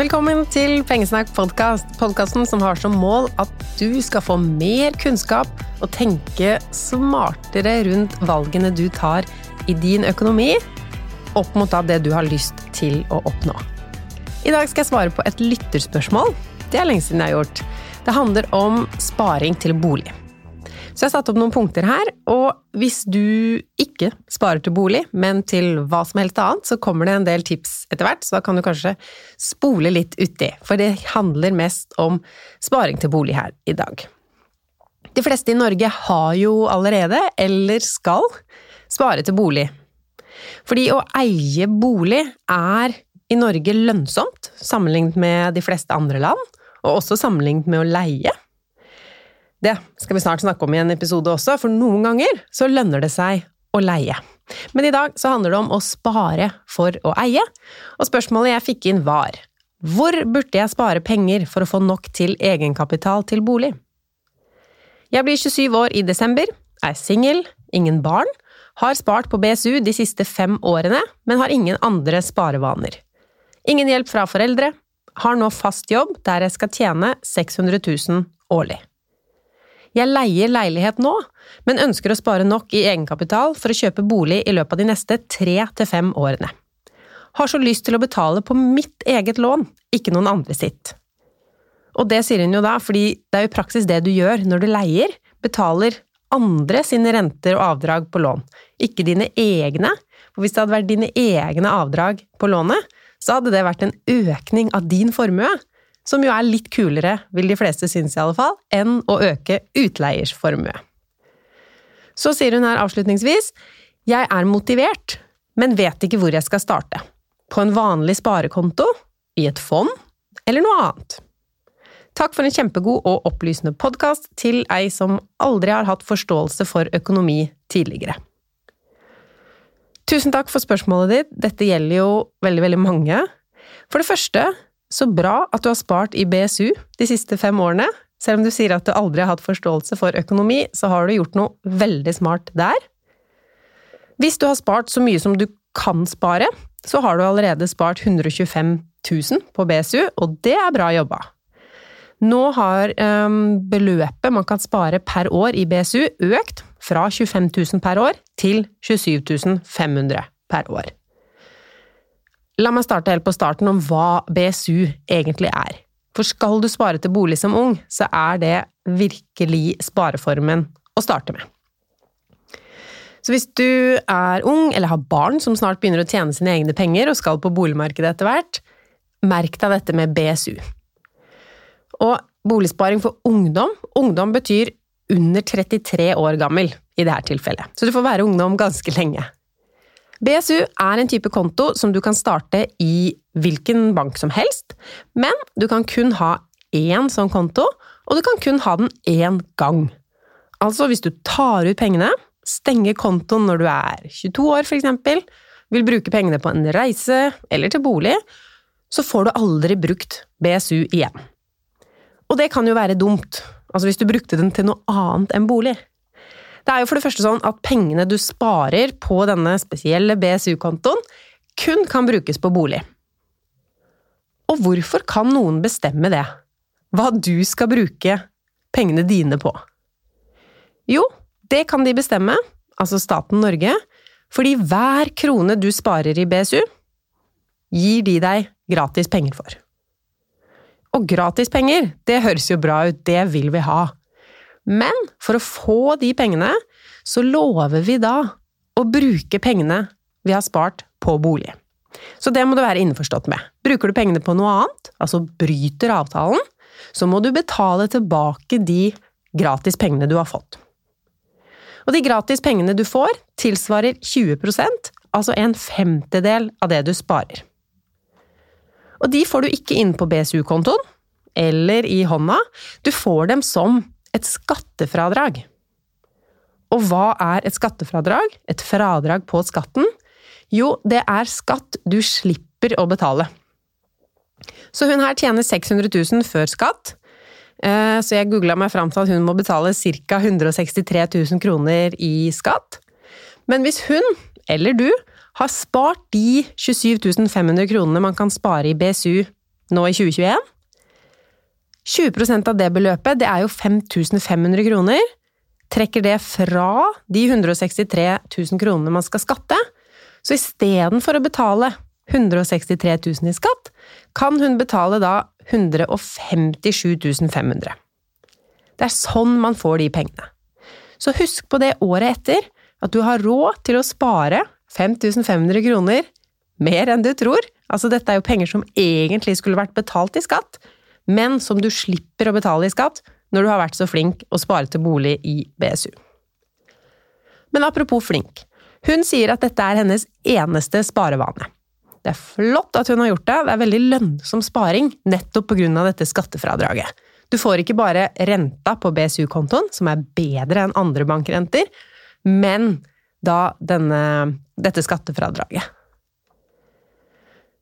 Velkommen til Pengesnakk podkast, podkasten som har som mål at du skal få mer kunnskap og tenke smartere rundt valgene du tar i din økonomi, opp mot det du har lyst til å oppnå. I dag skal jeg svare på et lytterspørsmål. Det er lenge siden jeg har gjort. Det handler om sparing til bolig. Så jeg har satt opp noen punkter her, og hvis du ikke sparer til bolig, men til hva som helst annet, så kommer det en del tips etter hvert, så da kan du kanskje spole litt uti, for det handler mest om sparing til bolig her i dag. De fleste i Norge har jo allerede, eller skal, spare til bolig. Fordi å eie bolig er i Norge lønnsomt, sammenlignet med de fleste andre land, og også sammenlignet med å leie. Det skal vi snart snakke om i en episode også, for noen ganger så lønner det seg å leie. Men i dag så handler det om å spare for å eie, og spørsmålet jeg fikk inn var hvor burde jeg spare penger for å få nok til egenkapital til bolig? Jeg blir 27 år i desember, er singel, ingen barn, har spart på BSU de siste fem årene, men har ingen andre sparevaner. Ingen hjelp fra foreldre, har nå fast jobb der jeg skal tjene 600 000 årlig. Jeg leier leilighet nå, men ønsker å spare nok i egenkapital for å kjøpe bolig i løpet av de neste tre til fem årene. Har så lyst til å betale på mitt eget lån, ikke noen andre sitt. Og det sier hun jo da, fordi det er jo praksis det du gjør når du leier, betaler andre sine renter og avdrag på lån, ikke dine egne, for hvis det hadde vært dine egne avdrag på lånet, så hadde det vært en økning av din formue, som jo er litt kulere, vil de fleste synes i alle fall, enn å øke utleiers formue. Så sier hun her avslutningsvis jeg er motivert, men vet ikke hvor jeg skal starte. På en vanlig sparekonto? I et fond? Eller noe annet? Takk for en kjempegod og opplysende podkast til ei som aldri har hatt forståelse for økonomi tidligere. Tusen takk for spørsmålet ditt, dette gjelder jo veldig, veldig mange. For det første så bra at du har spart i BSU de siste fem årene. Selv om du sier at du aldri har hatt forståelse for økonomi, så har du gjort noe veldig smart der. Hvis du har spart så mye som du kan spare, så har du allerede spart 125 000 på BSU, og det er bra jobba. Nå har um, beløpet man kan spare per år i BSU økt fra 25 000 per år til 27 500 per år. La meg starte helt på starten om hva BSU egentlig er. For skal du spare til bolig som ung, så er det virkelig spareformen å starte med. Så hvis du er ung eller har barn som snart begynner å tjene sine egne penger og skal på boligmarkedet etter hvert, merk deg dette med BSU. Og boligsparing for ungdom Ungdom betyr under 33 år gammel i dette tilfellet, så du får være ungdom ganske lenge. BSU er en type konto som du kan starte i hvilken bank som helst, men du kan kun ha én sånn konto, og du kan kun ha den én gang. Altså hvis du tar ut pengene, stenger kontoen når du er 22 år eksempel, vil bruke pengene på en reise eller til bolig, så får du aldri brukt BSU igjen. Og det kan jo være dumt, altså hvis du brukte den til noe annet enn bolig. Det er jo for det første sånn at pengene du sparer på denne spesielle BSU-kontoen, kun kan brukes på bolig. Og hvorfor kan noen bestemme det? Hva du skal bruke pengene dine på? Jo, det kan de bestemme, altså staten Norge, fordi hver krone du sparer i BSU, gir de deg gratis penger for. Og gratis penger, det høres jo bra ut, det vil vi ha. Men for å få de pengene, så lover vi da å bruke pengene vi har spart på bolig. Så det må du være innforstått med. Bruker du pengene på noe annet, altså bryter avtalen, så må du betale tilbake de gratis pengene du har fått. Og de gratis pengene du får, tilsvarer 20% altså en femtedel av det du sparer. Og de får du ikke inn på BSU-kontoen eller i hånda, du får dem som et skattefradrag. Og hva er et skattefradrag? Et fradrag på skatten? Jo, det er skatt du slipper å betale. Så hun her tjener 600 000 før skatt, eh, så jeg googla meg fram til at hun må betale ca. 163 000 kroner i skatt. Men hvis hun, eller du, har spart de 27 500 kronene man kan spare i BSU nå i 2021. 20% av det beløpet, det er jo 5500 kroner. Trekker det fra de 163 000 kronene man skal skatte, så istedenfor å betale 163 000 i skatt, kan hun betale da 157 500. Det er sånn man får de pengene. Så husk på det året etter, at du har råd til å spare 5500 kroner mer enn du tror. Altså, dette er jo penger som egentlig skulle vært betalt i skatt, men som du slipper å betale i skatt når du har vært så flink å spare til bolig i BSU. Men apropos flink. Hun sier at dette er hennes eneste sparevane. Det er flott at hun har gjort det, det er veldig lønnsom sparing nettopp av dette skattefradraget. Du får ikke bare renta på BSU-kontoen, som er bedre enn andre bankrenter, men da denne, dette skattefradraget.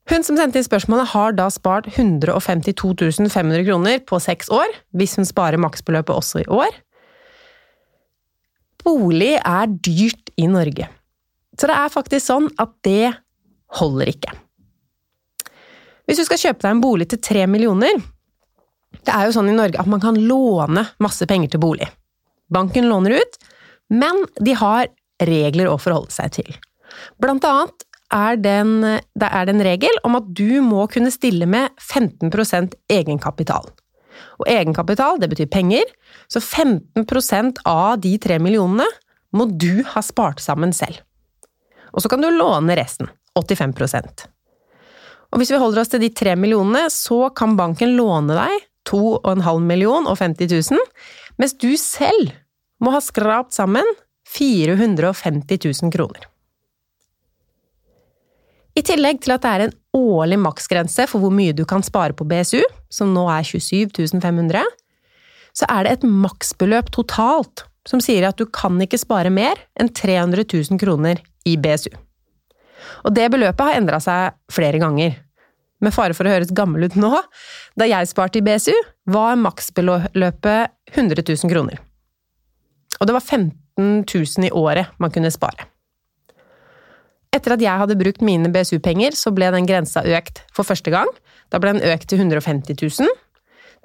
Hun som sendte inn spørsmålet, har da spart 152 500 kroner på seks år, hvis hun sparer maksbeløpet også i år. Bolig er dyrt i Norge, så det er faktisk sånn at det holder ikke. Hvis du skal kjøpe deg en bolig til tre millioner Det er jo sånn i Norge at man kan låne masse penger til bolig. Banken låner ut, men de har regler å forholde seg til. Blant annet er det en regel om at du må kunne stille med 15% egenkapital. Og egenkapital, det betyr penger, så 15% av de tre millionene må du ha spart sammen selv. Og så kan du låne resten, 85% Og hvis vi holder oss til de tre millionene, så kan banken låne deg 2,5 million og 50 000, mens du selv må ha skrapt sammen 450 000 kroner. I tillegg til at det er en årlig maksgrense for hvor mye du kan spare på BSU, som nå er 27 500, så er det et maksbeløp totalt som sier at du kan ikke spare mer enn 300 000 kroner i BSU. Og det beløpet har endra seg flere ganger. Med fare for å høres gammel ut nå, da jeg sparte i BSU, var maksbeløpet 100 000 kroner. Og det var 15 000 i året man kunne spare. Etter at jeg hadde brukt mine BSU-penger, så ble den grensa økt for første gang. Da ble den økt til 150 000.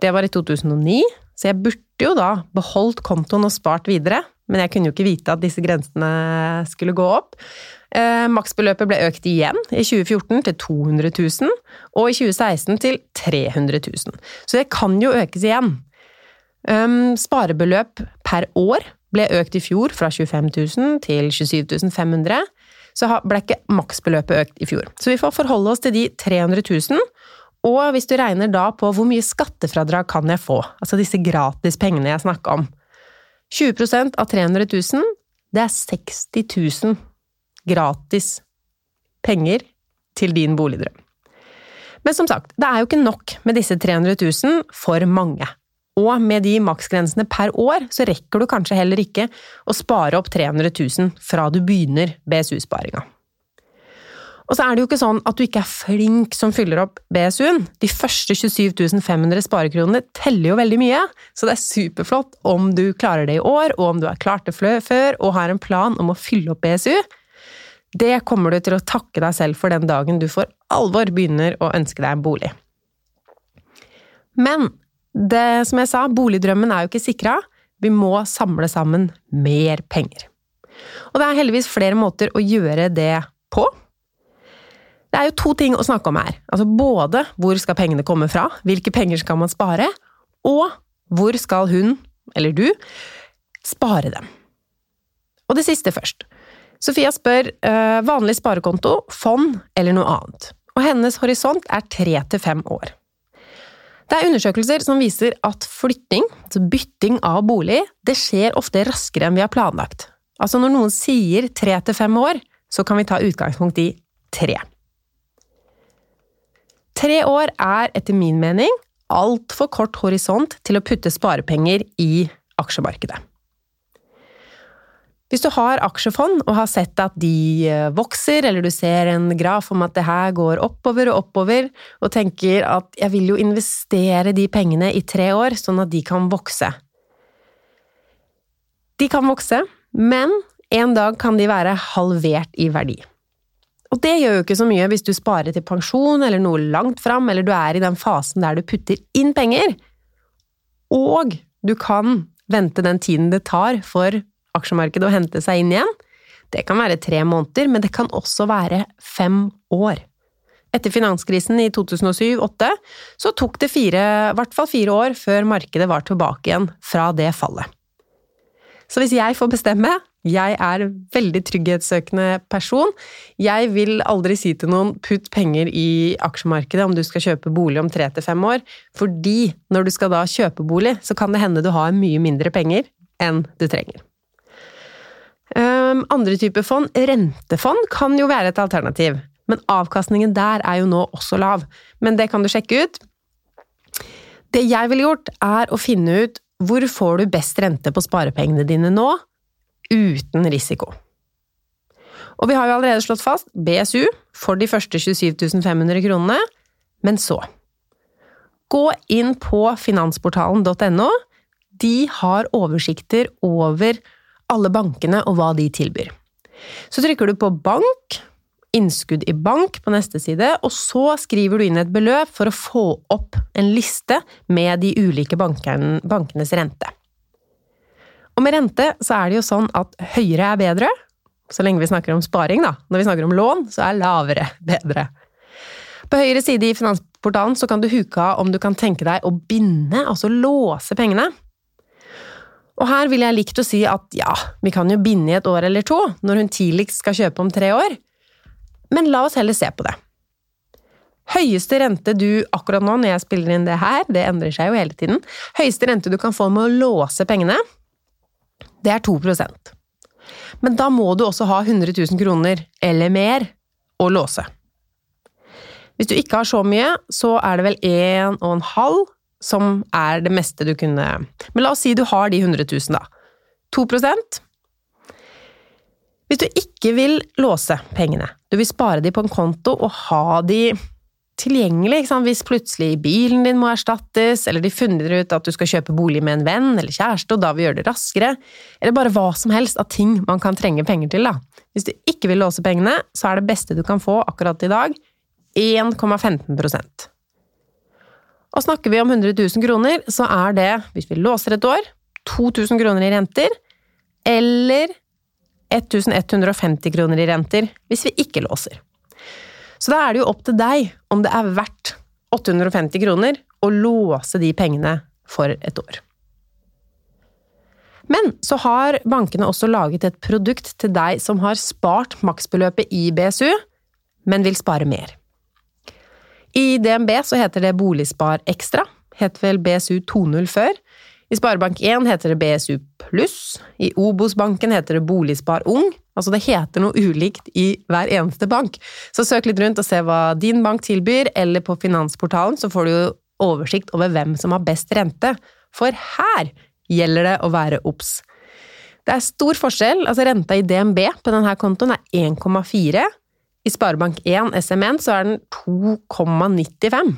Det var i 2009, så jeg burde jo da beholdt kontoen og spart videre, men jeg kunne jo ikke vite at disse grensene skulle gå opp. Eh, maksbeløpet ble økt igjen i 2014 til 200 000, og i 2016 til 300 000. Så det kan jo økes igjen. Um, sparebeløp per år ble økt i fjor fra 25 000 til 27 500 så ble ikke maksbeløpet økt i fjor. Så vi får forholde oss til de 300 000. Og hvis du regner da på hvor mye skattefradrag kan jeg få, altså disse gratispengene jeg snakka om 20 av 300 000, det er 60 000 gratis penger til din boligdrøm. Men som sagt, det er jo ikke nok med disse 300 000 for mange. Og med de maksgrensene per år, så rekker du kanskje heller ikke å spare opp 300 000 fra du begynner BSU-sparinga. Og så er det jo ikke sånn at du ikke er flink som fyller opp BSU-en. De første 27 500 sparekronene teller jo veldig mye, så det er superflott om du klarer det i år, og om du har klart det før og har en plan om å fylle opp BSU. Det kommer du til å takke deg selv for den dagen du for alvor begynner å ønske deg en bolig. Men det, som jeg sa, boligdrømmen er jo ikke sikra. Vi må samle sammen mer penger. Og det er heldigvis flere måter å gjøre det på. Det er jo to ting å snakke om her. Altså både hvor skal pengene komme fra, hvilke penger skal man spare, og hvor skal hun, eller du, spare dem. Og det siste først. Sofia spør øh, vanlig sparekonto, fond eller noe annet. Og hennes horisont er tre til fem år. Det er undersøkelser som viser at flytting, altså bytting av bolig, det skjer ofte raskere enn vi har planlagt. Altså når noen sier tre til fem år, så kan vi ta utgangspunkt i tre. Tre år er etter min mening altfor kort horisont til å putte sparepenger i aksjemarkedet. Hvis du har aksjefond og har sett at de eh, vokser, eller du ser en graf om at det her går oppover og oppover, og tenker at jeg vil jo investere de pengene i tre år, sånn at de kan vokse. De kan vokse, men en dag kan de være halvert i verdi. Og det gjør jo ikke så mye hvis du sparer til pensjon eller noe langt fram, eller du er i den fasen der du putter inn penger, og du kan vente den tiden det tar for aksjemarkedet å hente seg inn igjen. Det kan være tre måneder, men det kan også være fem år. Etter finanskrisen i 2007-2008 så tok det fire, i hvert fall fire år før markedet var tilbake igjen fra det fallet. Så hvis jeg får bestemme, jeg er veldig trygghetssøkende person, jeg vil aldri si til noen putt penger i aksjemarkedet om du skal kjøpe bolig om tre til fem år, fordi når du skal da kjøpe bolig, så kan det hende du har mye mindre penger enn du trenger. Andre typer fond, rentefond, kan jo være et alternativ. Men avkastningen der er jo nå også lav. Men det kan du sjekke ut. Det jeg ville gjort, er å finne ut hvor får du best rente på sparepengene dine nå, uten risiko. Og vi har jo allerede slått fast BSU for de første 27 500 kronene, men så Gå inn på finansportalen.no. De har oversikter over alle bankene og hva de tilbyr. Så trykker du på bank, innskudd i bank på neste side, og så skriver du inn et beløp for å få opp en liste med de ulike bankenes rente. Og med rente så er det jo sånn at høyere er bedre, så lenge vi snakker om sparing, da. Når vi snakker om lån, så er lavere bedre. På høyre side i Finansportalen så kan du huke av om du kan tenke deg å binde, altså låse pengene. Og her vil jeg likt å si at ja, vi kan jo binde i et år eller to, når hun tidligst skal kjøpe om tre år, men la oss heller se på det. Høyeste rente du akkurat nå, når jeg spiller inn det her, det endrer seg jo hele tiden, høyeste rente du kan få med å låse pengene, det er 2% Men da må du også ha 100 000 kroner eller mer å låse. Hvis du ikke har så mye, så er det vel 1,5 som er det meste du kunne Men la oss si du har de 100 000, da. 2% Hvis du ikke vil låse pengene, du vil spare de på en konto og ha de tilgjengelig hvis plutselig bilen din må erstattes, eller de funner ut at du skal kjøpe bolig med en venn eller kjæreste, og da vil gjøre det raskere, eller bare hva som helst av ting man kan trenge penger til. da. Hvis du ikke vil låse pengene, så er det beste du kan få akkurat i dag, 1,15 Og snakker vi om 100 000 kroner, så er det, hvis vi låser et år, 2000 kroner i renter, eller 1150 kroner i renter hvis vi ikke låser. Så da er det jo opp til deg om det er verdt 850 kroner å låse de pengene for et år. Men så har bankene også laget et produkt til deg som har spart maksbeløpet i BSU, men vil spare mer. I DNB så heter det Boligspar Ekstra, het vel BSU 2.0 før, i Sparebank1 heter det BSU pluss, i Obos-banken heter det Boligspar ung. Altså det heter noe ulikt i hver eneste bank. Så søk litt rundt og se hva din bank tilbyr, eller på Finansportalen så får du jo oversikt over hvem som har best rente. For her gjelder det å være obs. Det er stor forskjell, altså renta i DNB på denne kontoen er 1,4. I Sparebank1 SMN så er den 2,95.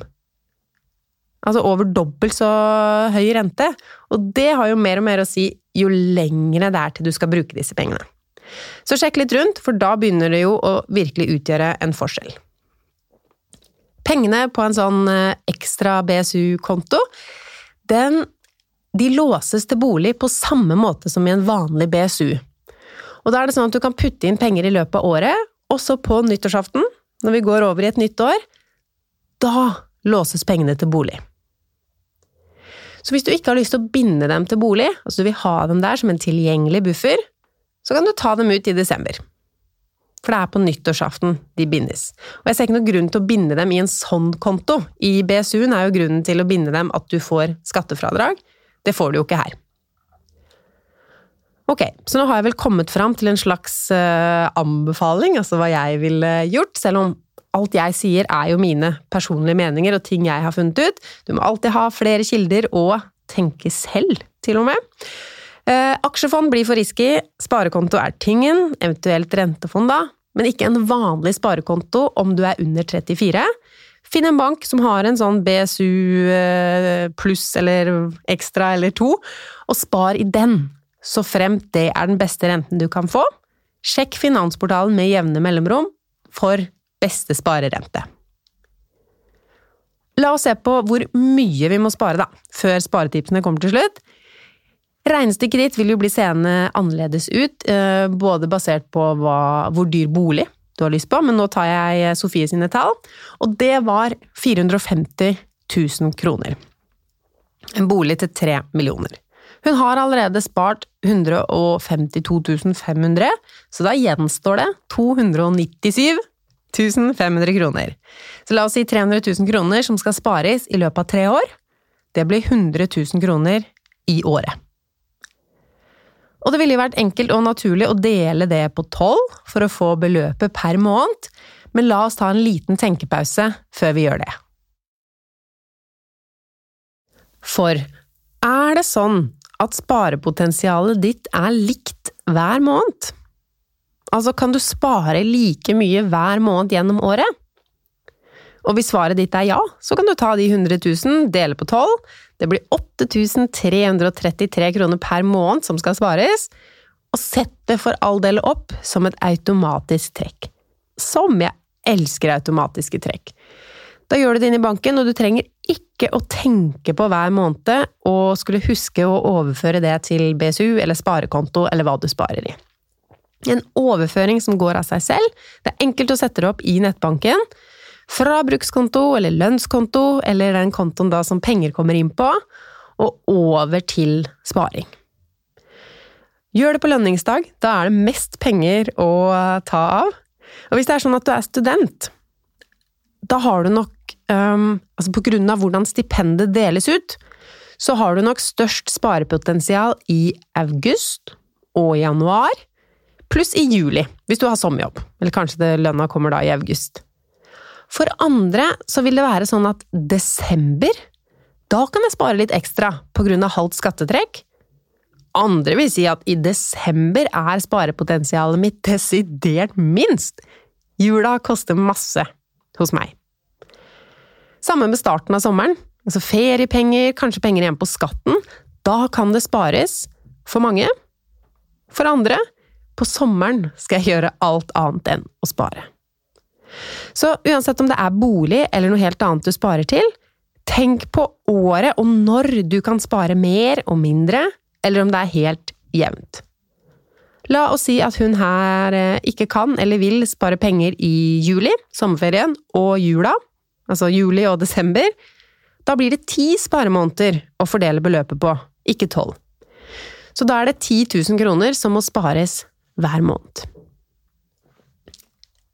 Altså over dobbelt så høy rente. Og det har jo mer og mer å si jo lengre det er til du skal bruke disse pengene. Så sjekk litt rundt, for da begynner det jo å virkelig utgjøre en forskjell. Pengene på en sånn eh, ekstra BSU-konto, den de låses til bolig på samme måte som i en vanlig BSU. Og da er det sånn at du kan putte inn penger i løpet av året, også på nyttårsaften, når vi går over i et nytt år. Da låses pengene til bolig. Så hvis du ikke har lyst til å binde dem til bolig, altså du vil ha dem der som en tilgjengelig buffer, så kan du ta dem ut i desember. For det er på nyttårsaften de bindes. Og jeg ser ikke noen grunn til å binde dem i en sånn konto. I BSU-en er jo grunnen til å binde dem at du får skattefradrag. Det får du jo ikke her. Ok, så nå har jeg vel kommet fram til en slags uh, anbefaling, altså hva jeg ville gjort, selv om alt jeg sier er jo mine personlige meninger og ting jeg har funnet ut. Du må alltid ha flere kilder og tenke selv, til og med. Uh, aksjefond blir for risky, sparekonto er tingen, eventuelt rentefond da, men ikke en vanlig sparekonto om du er under 34. Finn en bank som har en sånn BSU eh, pluss eller ekstra eller to, og spar i den, så fremt det er den beste renten du kan få. Sjekk Finansportalen med jevne mellomrom, for beste sparerente. La oss se på hvor mye vi må spare, da, før sparetipsene kommer til slutt. Regnestykket ditt vil jo bli seende annerledes ut, eh, både basert på hva, hvor dyr bolig du har lyst på, men nå tar jeg Sofie sine tall, og det var 450 000 kroner. En bolig til 3 millioner. Hun har allerede spart 152 500, så da gjenstår det 297 500 kroner. Så la oss si 300 000 kroner som skal spares i løpet av tre år. Det blir 100 000 kroner i året. Og det ville vært enkelt og naturlig å dele det på tolv for å få beløpet per måned, men la oss ta en liten tenkepause før vi gjør det. For er det sånn at sparepotensialet ditt er likt hver måned? Altså, kan du spare like mye hver måned gjennom året? Og hvis svaret ditt er ja, så kan du ta de 100 000, dele på 12. Det blir 8333 kroner per måned som skal spares. Og sett det for all del opp som et automatisk trekk. Som jeg elsker automatiske trekk. Da gjør du det inn i banken, og du trenger ikke å tenke på hver måned og skulle huske å overføre det til BSU eller sparekonto eller hva du sparer i. En overføring som går av seg selv. Det er enkelt å sette det opp i nettbanken. Fra brukskonto eller lønnskonto, eller den kontoen da som penger kommer inn på, og over til sparing. Gjør det på lønningsdag, da er det mest penger å ta av. Og hvis det er sånn at du er student, da har du nok um, Altså på grunn av hvordan stipendet deles ut, så har du nok størst sparepotensial i august og januar, pluss i juli, hvis du har sommerjobb. Eller kanskje det lønna kommer da i august. For andre så vil det være sånn at desember, da kan jeg spare litt ekstra på grunn av halvt skattetrekk. Andre vil si at i desember er sparepotensialet mitt desidert minst. Jula koster masse hos meg. Samme med starten av sommeren. Altså feriepenger, kanskje penger igjen på skatten. Da kan det spares. For mange. For andre. På sommeren skal jeg gjøre alt annet enn å spare. Så uansett om det er bolig eller noe helt annet du sparer til, tenk på året og når du kan spare mer og mindre, eller om det er helt jevnt. La oss si at hun her eh, ikke kan eller vil spare penger i juli, sommerferien, og jula, altså juli og desember. Da blir det ti sparemåneder å fordele beløpet på, ikke tolv. Så da er det 10 000 kroner som må spares hver måned.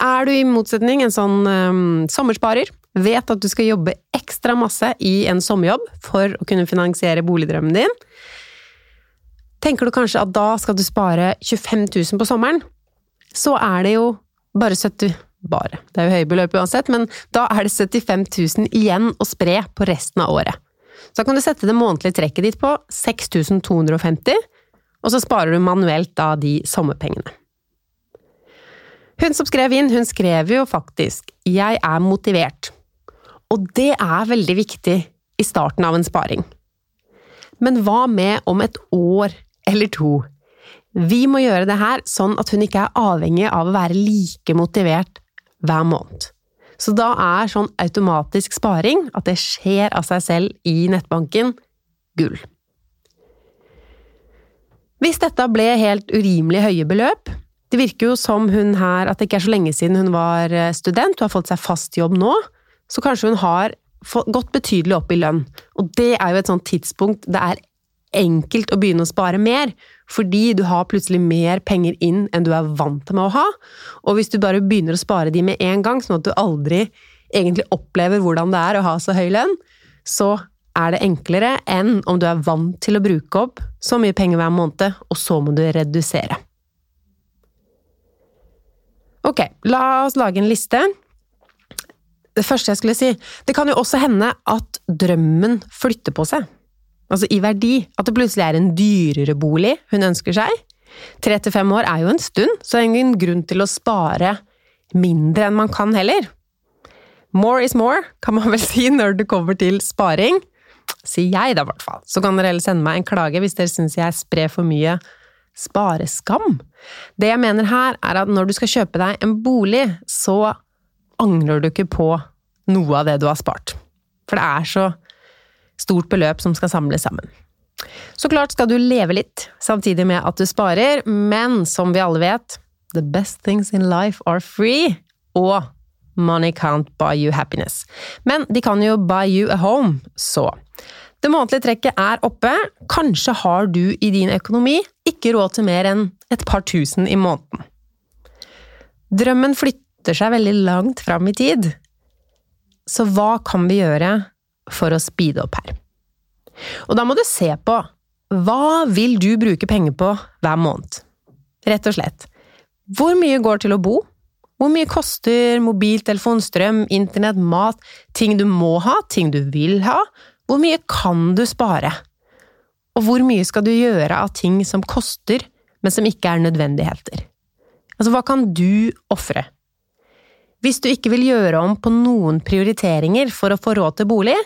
Er du i motsetning en sånn um, sommersparer, vet at du skal jobbe ekstra masse i en sommerjobb for å kunne finansiere boligdrømmen din, tenker du kanskje at da skal du spare 25 000 på sommeren, så er det jo bare 70 bare, det er jo høye beløp uansett, men da er det 75 000 igjen å spre på resten av året. Så da kan du sette det månedlige trekket ditt på 6250, og så sparer du manuelt da de sommerpengene. Hun som skrev inn, hun skrev jo faktisk 'jeg er motivert', og det er veldig viktig i starten av en sparing. Men hva med om et år eller to? Vi må gjøre det her sånn at hun ikke er avhengig av å være like motivert hver måned. Så da er sånn automatisk sparing, at det skjer av seg selv i nettbanken, gull. Hvis dette ble helt urimelig høye beløp, det virker jo som hun her, at det ikke er så lenge siden hun var eh, student, hun har fått seg fast jobb nå, så kanskje hun har gått betydelig opp i lønn. Og det er jo et sånt tidspunkt det er enkelt å begynne å spare mer, fordi du har plutselig mer penger inn enn du er vant med å ha. Og hvis du bare begynner å spare de med en gang, sånn at du aldri egentlig opplever hvordan det er å ha så høy lønn, så er det enklere enn om du er vant til å bruke opp så mye penger hver måned, og så må du redusere. Ok, la oss lage en liste. Det første jeg skulle si, det kan jo også hende at drømmen flytter på seg. Altså i verdi. At det plutselig er en dyrere bolig hun ønsker seg. Tre til fem år er jo en stund, så det er ingen grunn til å spare mindre enn man kan heller. More is more, kan man vel si når det kommer til sparing. Sier jeg, da, i hvert fall. Så kan dere heller sende meg en klage hvis dere syns jeg sprer for mye spareskam. Det jeg mener her, er at når du skal kjøpe deg en bolig, så angrer du ikke på noe av det du har spart. For det er så stort beløp som skal samles sammen. Så klart skal du leve litt, samtidig med at du sparer, men som vi alle vet, the best things in life are free, og money can't buy you happiness. Men de kan jo buy you a home, så. Det månedlige trekket er oppe, kanskje har du i din økonomi ikke råd til mer enn et par tusen i måneden. Drømmen flytter seg veldig langt fram i tid, så hva kan vi gjøre for å speede opp her? Og da må du se på hva vil du bruke penger på hver måned? Rett og slett. Hvor mye går til å bo? Hvor mye koster mobiltelefon, strøm, internett, mat, ting du må ha, ting du vil ha? Hvor mye kan du spare? Og hvor mye skal du gjøre av ting som koster, men som ikke er nødvendigheter? Altså, hva kan du ofre? Hvis du ikke vil gjøre om på noen prioriteringer for å få råd til bolig,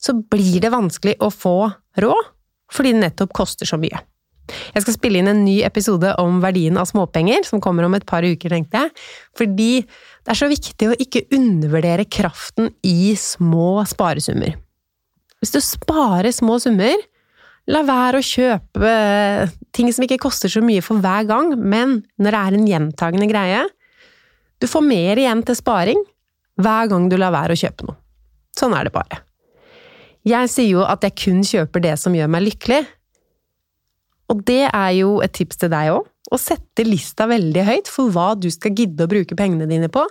så blir det vanskelig å få råd, fordi det nettopp koster så mye. Jeg skal spille inn en ny episode om verdien av småpenger, som kommer om et par uker, tenkte jeg. Fordi det er så viktig å ikke undervurdere kraften i små sparesummer. Hvis du sparer små summer, la være å kjøpe ting som ikke koster så mye for hver gang, men når det er en gjentagende greie. Du får mer igjen til sparing hver gang du lar være å kjøpe noe. Sånn er det bare. Jeg sier jo at jeg kun kjøper det som gjør meg lykkelig. Og det er jo et tips til deg òg, å sette lista veldig høyt for hva du skal gidde å bruke pengene dine på,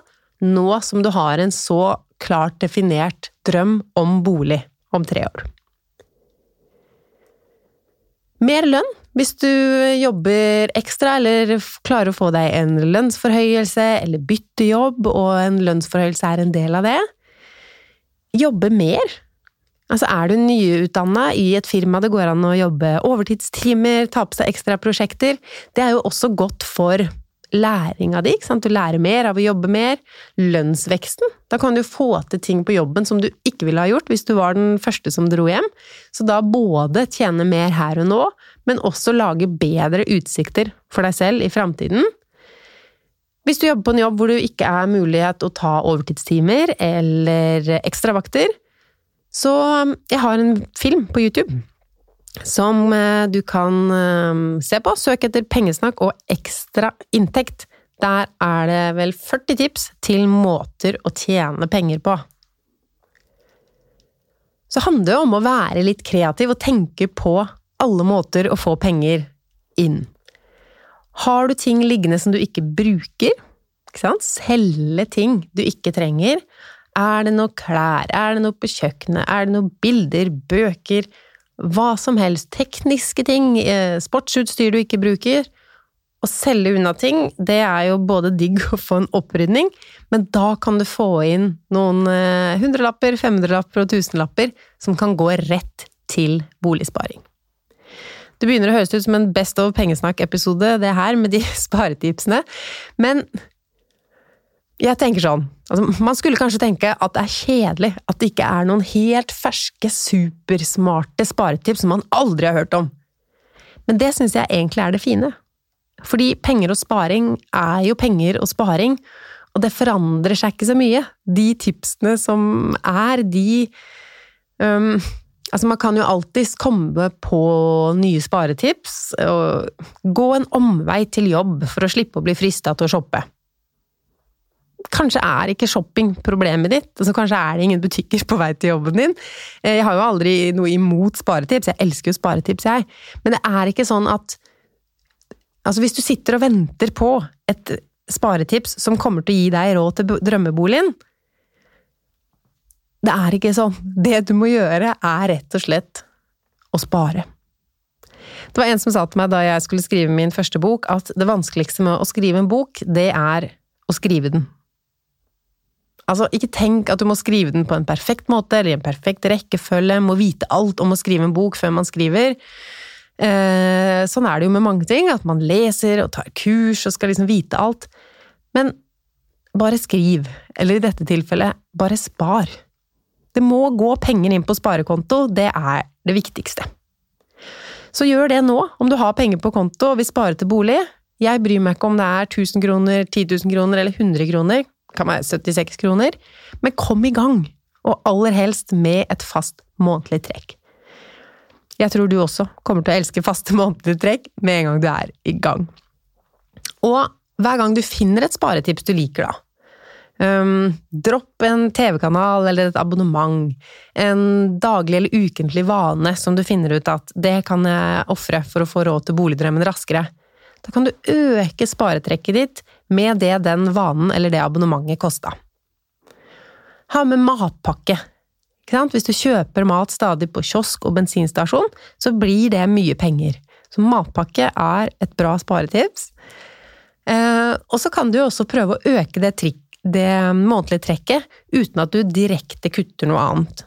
nå som du har en så klart definert drøm om bolig om tre år. Mer lønn hvis du jobber ekstra eller klarer å få deg en lønnsforhøyelse eller bytte jobb, og en lønnsforhøyelse er en del av det. Jobbe mer Altså, er du nyutdanna i et firma det går an å jobbe overtidstimer, ta på seg ekstra prosjekter, det er jo også godt for læringa di? Du lærer mer av å jobbe mer. Lønnsveksten. Da kan du få til ting på jobben som du ikke ville ha gjort hvis du var den første som dro hjem. Så da både tjene mer her og nå, men også lage bedre utsikter for deg selv i framtiden. Hvis du jobber på en jobb hvor det ikke er mulighet å ta overtidstimer eller ekstravakter, så um, jeg har en film på YouTube som uh, du kan um, se på. Søk etter pengesnakk og ekstra inntekt. Der er det vel 40 tips til måter å tjene penger på. Så handler det om å være litt kreativ og tenke på alle måter å få penger inn. Har du ting liggende som du ikke bruker, ikke selge ting du ikke trenger, er det noe klær? Er det noe på kjøkkenet? Er det noe bilder? Bøker? Hva som helst. Tekniske ting. Eh, sportsutstyr du ikke bruker. Å selge unna ting, det er jo både digg å få en opprydning, men da kan du få inn noen eh, hundrelapper, femhundrelapper og tusenlapper som kan gå rett til boligsparing. Det begynner å høres ut som en Best of pengesnakk-episode, det her, med de sparetipsene, men jeg tenker sånn altså, Man skulle kanskje tenke at det er kjedelig at det ikke er noen helt ferske, supersmarte sparetips som man aldri har hørt om. Men det syns jeg egentlig er det fine. Fordi penger og sparing er jo penger og sparing, og det forandrer seg ikke så mye. De tipsene som er, de um, Altså, man kan jo alltids komme på nye sparetips, og gå en omvei til jobb for å slippe å bli frista til å shoppe. Kanskje er ikke shopping problemet ditt, altså kanskje er det ingen butikker på vei til jobben din. Eh, jeg har jo aldri noe imot sparetips, jeg elsker jo sparetips, jeg. Men det er ikke sånn at Altså, hvis du sitter og venter på et sparetips som kommer til å gi deg råd til drømmeboligen Det er ikke sånn. Det du må gjøre, er rett og slett å spare. Det var en som sa til meg da jeg skulle skrive min første bok, at det vanskeligste med å skrive en bok, det er å skrive den. Altså, ikke tenk at du må skrive den på en perfekt måte eller i en perfekt rekkefølge, må vite alt om å skrive en bok før man skriver. Eh, sånn er det jo med mange ting, at man leser og tar kurs og skal liksom vite alt. Men bare skriv, eller i dette tilfellet, bare spar. Det må gå penger inn på sparekonto, det er det viktigste. Så gjør det nå, om du har penger på konto og vil spare til bolig. Jeg bryr meg ikke om det er 1000 kroner, 10 000 kroner eller 100 kroner kan være 76 kroner, men kom i gang! Og aller helst med et fast månedlig trekk. Jeg tror du også kommer til å elske faste månedlige trekk med en gang du er i gang. Og hver gang du finner et sparetips du liker, da, Um, dropp en TV-kanal eller et abonnement. En daglig eller ukentlig vane som du finner ut at det kan jeg ofre for å få råd til boligdrømmen raskere. Da kan du øke sparetrekket ditt med det den vanen eller det abonnementet kosta. Ha med matpakke. Hvis du kjøper mat stadig på kiosk og bensinstasjon, så blir det mye penger. Så matpakke er et bra sparetips. Eh, og så kan du også prøve å øke det trikk det månedlige trekket uten at du direkte kutter noe annet.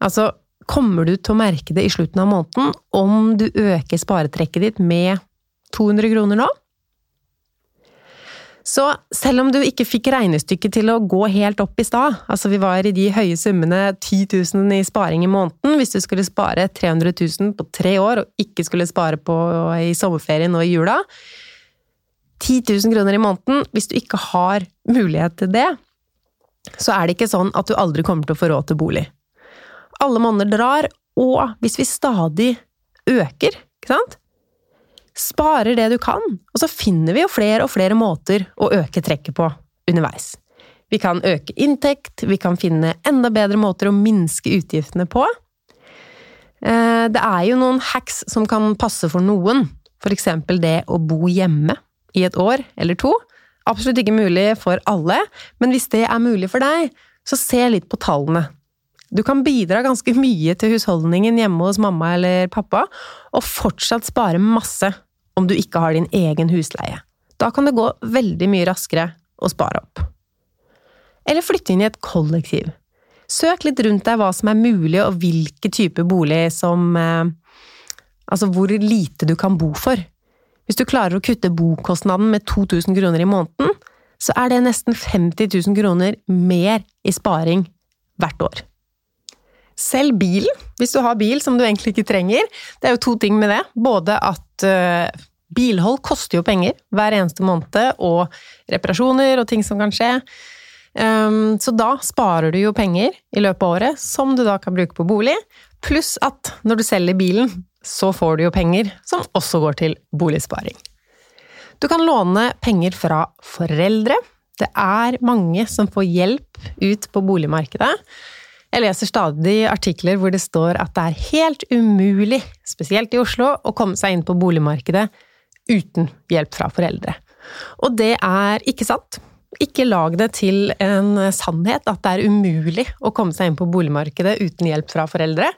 Altså, kommer du til å merke det i slutten av måneden om du øker sparetrekket ditt med 200 kroner nå? Så selv om du ikke fikk regnestykket til å gå helt opp i stad, altså vi var i de høye summene 10 000 i sparing i måneden hvis du skulle spare 300 000 på tre år og ikke skulle spare på i sommerferien og i jula, 10 000 kroner i måneden, hvis du ikke har mulighet til det, så er det ikke sånn at du aldri kommer til å få råd til bolig. Alle monner drar, og hvis vi stadig øker, ikke sant, sparer det du kan, og så finner vi jo flere og flere måter å øke trekket på underveis. Vi kan øke inntekt, vi kan finne enda bedre måter å minske utgiftene på. Eh, det er jo noen hacks som kan passe for noen, eksempel det å bo hjemme i et år eller to. Absolutt ikke mulig for alle, men hvis det er mulig for deg, så se litt på tallene. Du kan bidra ganske mye til husholdningen hjemme hos mamma eller pappa, og fortsatt spare masse om du ikke har din egen husleie. Da kan det gå veldig mye raskere å spare opp. Eller flytte inn i et kollektiv. Søk litt rundt deg hva som er mulig, og hvilke typer bolig som eh, Altså hvor lite du kan bo for. Hvis du klarer å kutte bokostnaden med 2000 kroner i måneden, så er det nesten 50 000 kroner mer i sparing hvert år. Selv bilen, hvis du har bil som du egentlig ikke trenger, det er jo to ting med det. Både at uh, bilhold koster jo penger hver eneste måned, og reparasjoner og ting som kan skje. Um, så da sparer du jo penger i løpet av året, som du da kan bruke på bolig. Pluss at når du selger bilen, så får du jo penger som også går til boligsparing. Du kan låne penger fra foreldre. Det er mange som får hjelp ut på boligmarkedet. Jeg leser stadig artikler hvor det står at det er helt umulig, spesielt i Oslo, å komme seg inn på boligmarkedet uten hjelp fra foreldre. Og det er ikke sant. Ikke lag det til en sannhet at det er umulig å komme seg inn på boligmarkedet uten hjelp fra foreldre,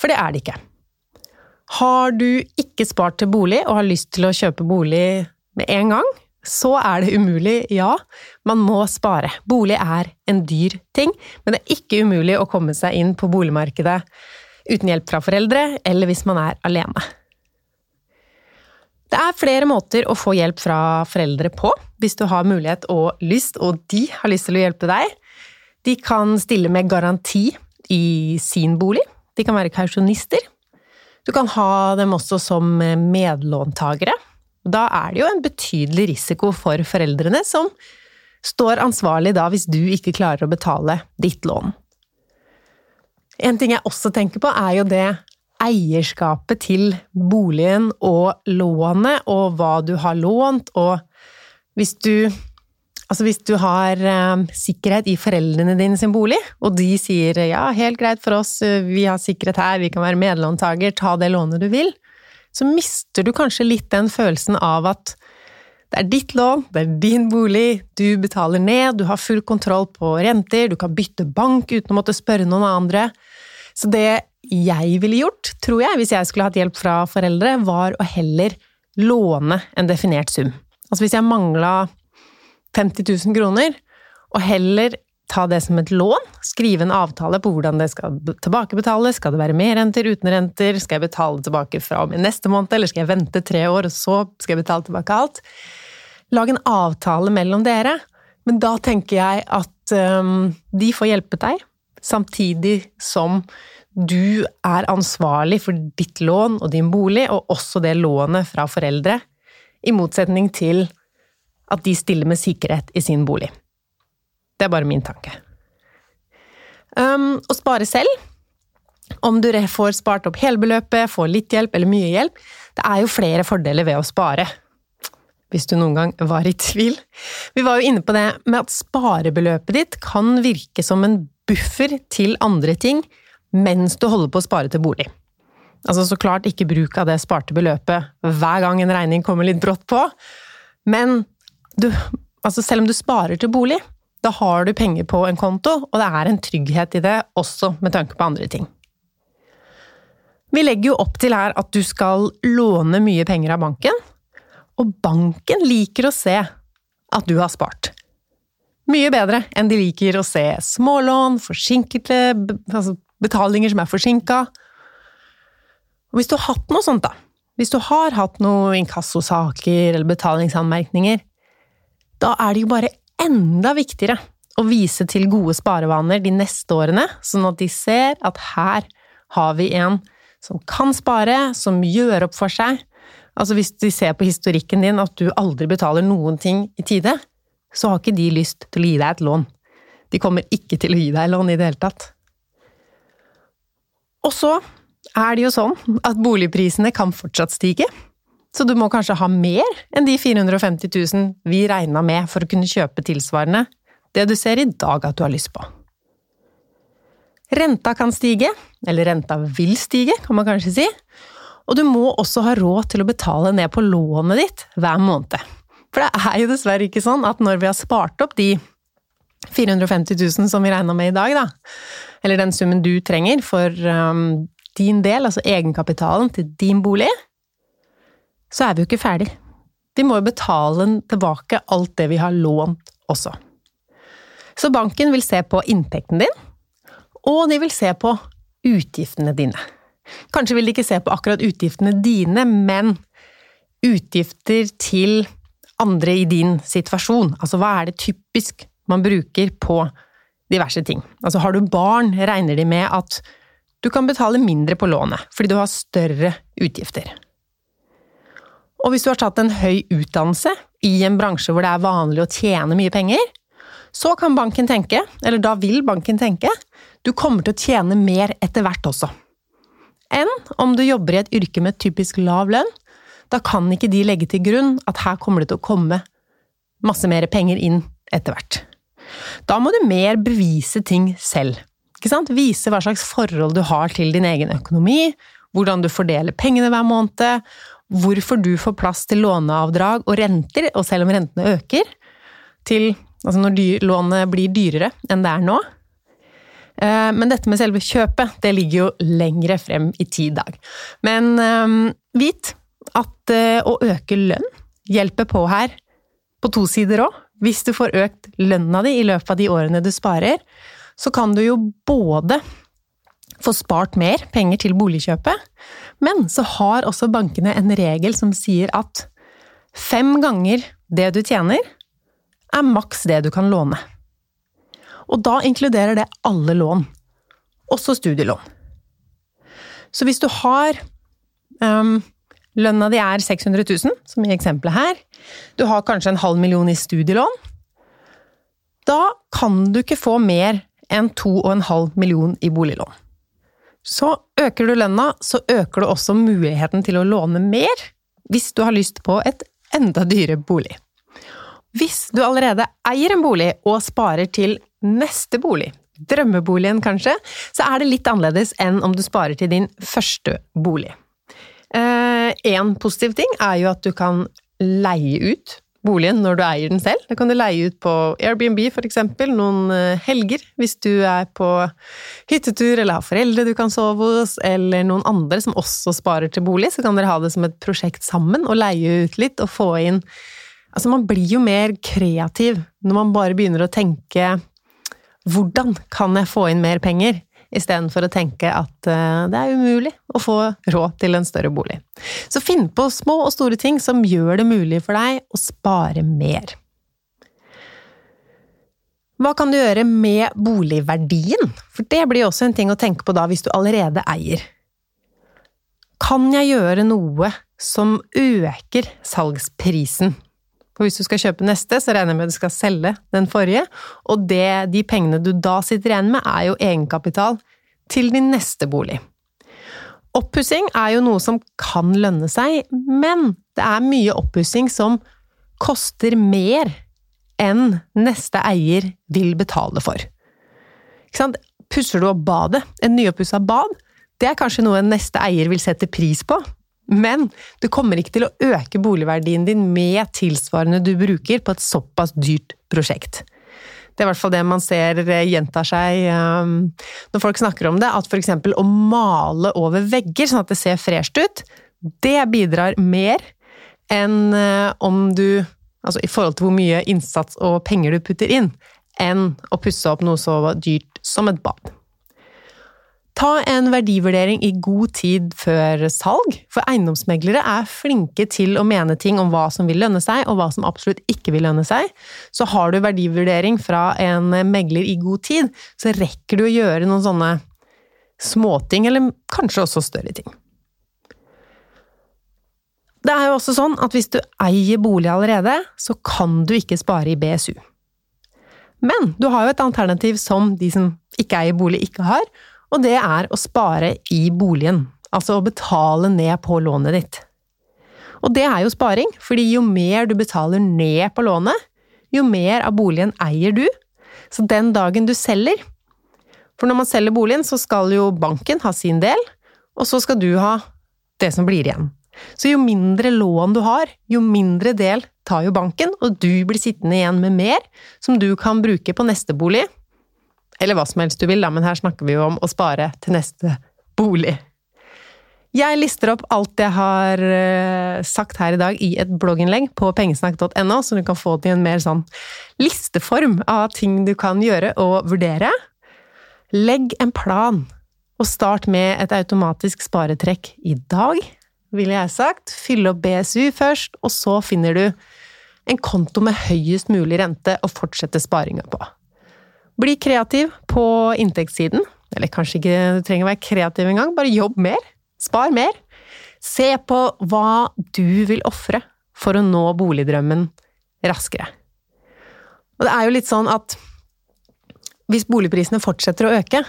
for det er det ikke. Har du ikke spart til bolig og har lyst til å kjøpe bolig med en gang, så er det umulig, ja. Man må spare. Bolig er en dyr ting, men det er ikke umulig å komme seg inn på boligmarkedet uten hjelp fra foreldre, eller hvis man er alene. Det er flere måter å få hjelp fra foreldre på, hvis du har mulighet og lyst, og de har lyst til å hjelpe deg. De kan stille med garanti i sin bolig. De kan være kausjonister. Du kan ha dem også som medlåntagere. Da er det jo en betydelig risiko for foreldrene, som står ansvarlig da hvis du ikke klarer å betale ditt lån. En ting jeg også tenker på, er jo det eierskapet til boligen og lånet, og hva du har lånt, og hvis du Altså hvis du har eh, sikkerhet i foreldrene dine sin bolig, og de sier ja, helt greit for oss, eh, vi har sikkerhet her, vi kan være medlåntaker, ta det lånet du vil, så mister du kanskje litt den følelsen av at det er ditt lån, det er din bolig, du betaler ned, du har full kontroll på renter, du kan bytte bank uten å måtte spørre noen andre. Så det jeg ville gjort, tror jeg, hvis jeg skulle hatt hjelp fra foreldre, var å heller låne en definert sum. Altså hvis jeg mangla 50 000 kroner, og heller ta det som et lån, skrive en avtale på hvordan det skal tilbakebetales, skal det være med renter, uten renter, skal jeg betale tilbake fra og med neste måned, eller skal jeg vente tre år, og så skal jeg betale tilbake alt? Lag en avtale mellom dere, men da tenker jeg at um, de får hjelpe deg, samtidig som du er ansvarlig for ditt lån og din bolig, og også det lånet fra foreldre, i motsetning til at de stiller med sikkerhet i sin bolig. Det er bare min tanke. Um, å spare selv, om du får spart opp helbeløpet, får litt hjelp eller mye hjelp, det er jo flere fordeler ved å spare. Hvis du noen gang var i tvil. Vi var jo inne på det med at sparebeløpet ditt kan virke som en buffer til andre ting mens du holder på å spare til bolig. Altså så klart ikke bruk av det sparte beløpet hver gang en regning kommer litt brått på, men du, altså selv om du sparer til bolig, da har du penger på en konto, og det er en trygghet i det også med tanke på andre ting. Vi legger jo opp til her at du skal låne mye penger av banken, og banken liker å se at du har spart. Mye bedre enn de liker å se smålån, forsinkede altså betalinger som er forsinka. Hvis du har hatt noe sånt, da, hvis du har hatt noen inkassosaker eller betalingsanmerkninger, da er det jo bare enda viktigere å vise til gode sparevaner de neste årene, sånn at de ser at her har vi en som kan spare, som gjør opp for seg. Altså hvis de ser på historikken din at du aldri betaler noen ting i tide, så har ikke de lyst til å gi deg et lån. De kommer ikke til å gi deg lån i det hele tatt. Og så er det jo sånn at boligprisene kan fortsatt stige. Så du må kanskje ha mer enn de 450 000 vi regna med for å kunne kjøpe tilsvarende det du ser i dag at du har lyst på. Renta kan stige, eller renta vil stige, kan man kanskje si, og du må også ha råd til å betale ned på lånet ditt hver måned. For det er jo dessverre ikke sånn at når vi har spart opp de 450 000 som vi regna med i dag, da, eller den summen du trenger for um, din del, altså egenkapitalen til din bolig, så er vi jo ikke ferdig. Vi må jo betale tilbake alt det vi har lånt også. Så banken vil se på inntekten din, og de vil se på utgiftene dine. Kanskje vil de ikke se på akkurat utgiftene dine, men utgifter til andre i din situasjon. Altså hva er det typisk man bruker på diverse ting? Altså har du barn, regner de med at du kan betale mindre på lånet fordi du har større utgifter. Og hvis du har tatt en høy utdannelse i en bransje hvor det er vanlig å tjene mye penger, så kan banken tenke, eller da vil banken tenke, du kommer til å tjene mer etter hvert også. Enn om du jobber i et yrke med typisk lav lønn. Da kan ikke de legge til grunn at her kommer det til å komme masse mer penger inn etter hvert. Da må du mer bevise ting selv. Vise hva slags forhold du har til din egen økonomi, hvordan du fordeler pengene hver måned, hvorfor du får plass til låneavdrag og renter, og selv om rentene øker, til Altså når lånet blir dyrere enn det er nå. Eh, men dette med selve kjøpet, det ligger jo lengre frem i tid dag. Men um, vit at uh, å øke lønn hjelper på her, på to sider òg. Hvis du får økt lønna di i løpet av de årene du sparer, så kan du jo både få spart mer penger til boligkjøpet, men så har også bankene en regel som sier at fem ganger det du tjener, er maks det du kan låne. Og da inkluderer det alle lån, også studielån. Så hvis du har um, Lønna di er 600 000, som i eksempelet her. Du har kanskje en halv million i studielån. Da kan du ikke få mer enn 2,5 million i boliglån. Så øker du lønna, så øker du også muligheten til å låne mer hvis du har lyst på et enda dyrere bolig. Hvis du allerede eier en bolig og sparer til neste bolig, drømmeboligen kanskje, så er det litt annerledes enn om du sparer til din første bolig. En eh, positiv ting er jo at du kan leie ut boligen når du eier den selv. Det kan du leie ut på Airbnb eksempel, noen eh, helger, hvis du er på hyttetur eller har foreldre du kan sove hos, eller noen andre som også sparer til bolig, så kan dere ha det som et prosjekt sammen og leie ut litt og få inn Altså, man blir jo mer kreativ når man bare begynner å tenke hvordan kan jeg få inn mer penger, istedenfor å tenke at uh, det er umulig å få råd til en større bolig. Så finn på små og store ting som gjør det mulig for deg å spare mer. Hva kan du gjøre med boligverdien? For det blir også en ting å tenke på da hvis du allerede eier. Kan jeg gjøre noe som øker salgsprisen For hvis du skal kjøpe neste, så regner jeg med at du skal selge den forrige, og det, de pengene du da sitter igjen med, er jo egenkapital til din neste bolig. Oppussing er jo noe som kan lønne seg, men det er mye oppussing som koster mer enn neste eier vil betale for. Ikke sant? Pusser du opp badet, en nyoppussa bad, det er kanskje noe neste eier vil sette pris på, men du kommer ikke til å øke boligverdien din med tilsvarende du bruker på et såpass dyrt prosjekt. Det er i hvert fall det man ser eh, gjentar seg um, når folk snakker om det, at f.eks. å male over vegger sånn at det ser fresht ut, det bidrar mer enn uh, om du Altså i forhold til hvor mye innsats og penger du putter inn, enn å pusse opp noe så dyrt som et bad. Ta en verdivurdering i god tid før salg, for eiendomsmeglere er flinke til å mene ting om hva som vil lønne seg, og hva som absolutt ikke vil lønne seg. Så har du verdivurdering fra en megler i god tid, så rekker du å gjøre noen sånne småting, eller kanskje også større ting. Det er jo også sånn at hvis du eier bolig allerede, så kan du ikke spare i BSU. Men du har jo et alternativ som de som ikke eier bolig, ikke har, og det er å spare i boligen. Altså å betale ned på lånet ditt. Og det er jo sparing, fordi jo mer du betaler ned på lånet, jo mer av boligen eier du. Så den dagen du selger For når man selger boligen, så skal jo banken ha sin del, og så skal du ha det som blir igjen. Så jo mindre lån du har, jo mindre del tar jo banken, og du blir sittende igjen med mer som du kan bruke på neste bolig, eller hva som helst du vil, da, men her snakker vi jo om å spare til neste bolig. Jeg lister opp alt jeg har eh, sagt her i dag i et blogginnlegg på pengesnakk.no, så du kan få det i en mer sånn listeform av ting du kan gjøre og vurdere. Legg en plan, og start med et automatisk sparetrekk i dag, ville jeg sagt. Fyll opp BSU først, og så finner du en konto med høyest mulig rente å fortsette sparinga på. Bli kreativ på inntektssiden. Eller kanskje ikke du trenger å være kreativ engang, bare jobb mer. Spar mer. Se på hva du vil ofre for å nå boligdrømmen raskere. Og det er jo litt sånn at hvis boligprisene fortsetter å øke,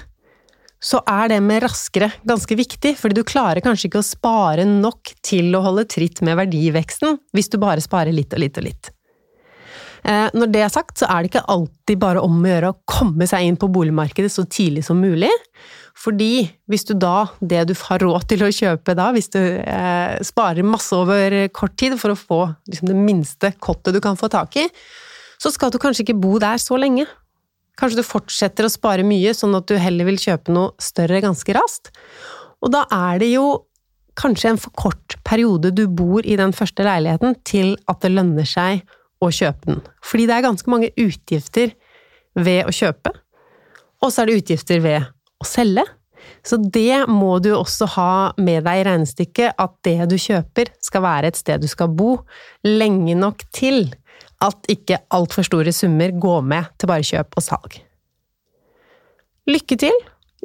så er det med raskere ganske viktig, fordi du klarer kanskje ikke å spare nok til å holde tritt med verdiveksten hvis du bare sparer litt og litt og litt. Eh, når det er sagt, så er det ikke alltid bare om å gjøre å komme seg inn på boligmarkedet så tidlig som mulig. Fordi hvis du da, det du har råd til å kjøpe da, hvis du eh, sparer masse over kort tid for å få liksom, det minste kottet du kan få tak i, så skal du kanskje ikke bo der så lenge. Kanskje du fortsetter å spare mye, sånn at du heller vil kjøpe noe større ganske raskt. Og da er det jo kanskje en for kort periode du bor i den første leiligheten til at det lønner seg å kjøpe den. Fordi det er ganske mange utgifter ved å kjøpe, og så er det utgifter ved å selge. Så det må du også ha med deg i regnestykket, at det du kjøper skal være et sted du skal bo lenge nok til at ikke altfor store summer går med til bare kjøp og salg. Lykke til,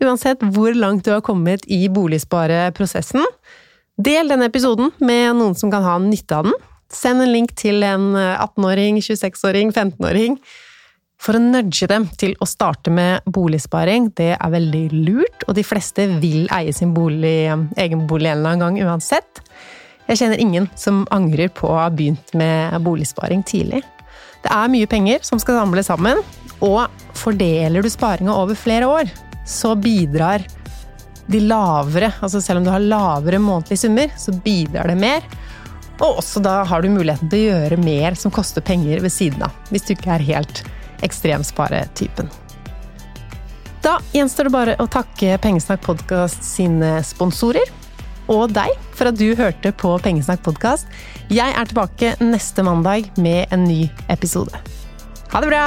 uansett hvor langt du har kommet i boligspareprosessen. Del denne episoden med noen som kan ha nytte av den. Send en link til en 18-åring, 26-åring, 15-åring. For å nudge dem til å starte med boligsparing, det er veldig lurt, og de fleste vil eie sin bolig, egen bolig en eller annen gang uansett. Jeg kjenner ingen som angrer på å ha begynt med boligsparing tidlig. Det er mye penger som skal samles sammen, og fordeler du sparinga over flere år, så bidrar de lavere, altså selv om du har lavere månedlige summer, så bidrar det mer og også da har du muligheten til å gjøre mer som koster penger ved siden av, hvis du ikke er helt ekstremsparetypen. Da gjenstår det bare å takke Pengesnakk podkast sine sponsorer, og deg for at du hørte på Pengesnakk podkast. Jeg er tilbake neste mandag med en ny episode. Ha det bra!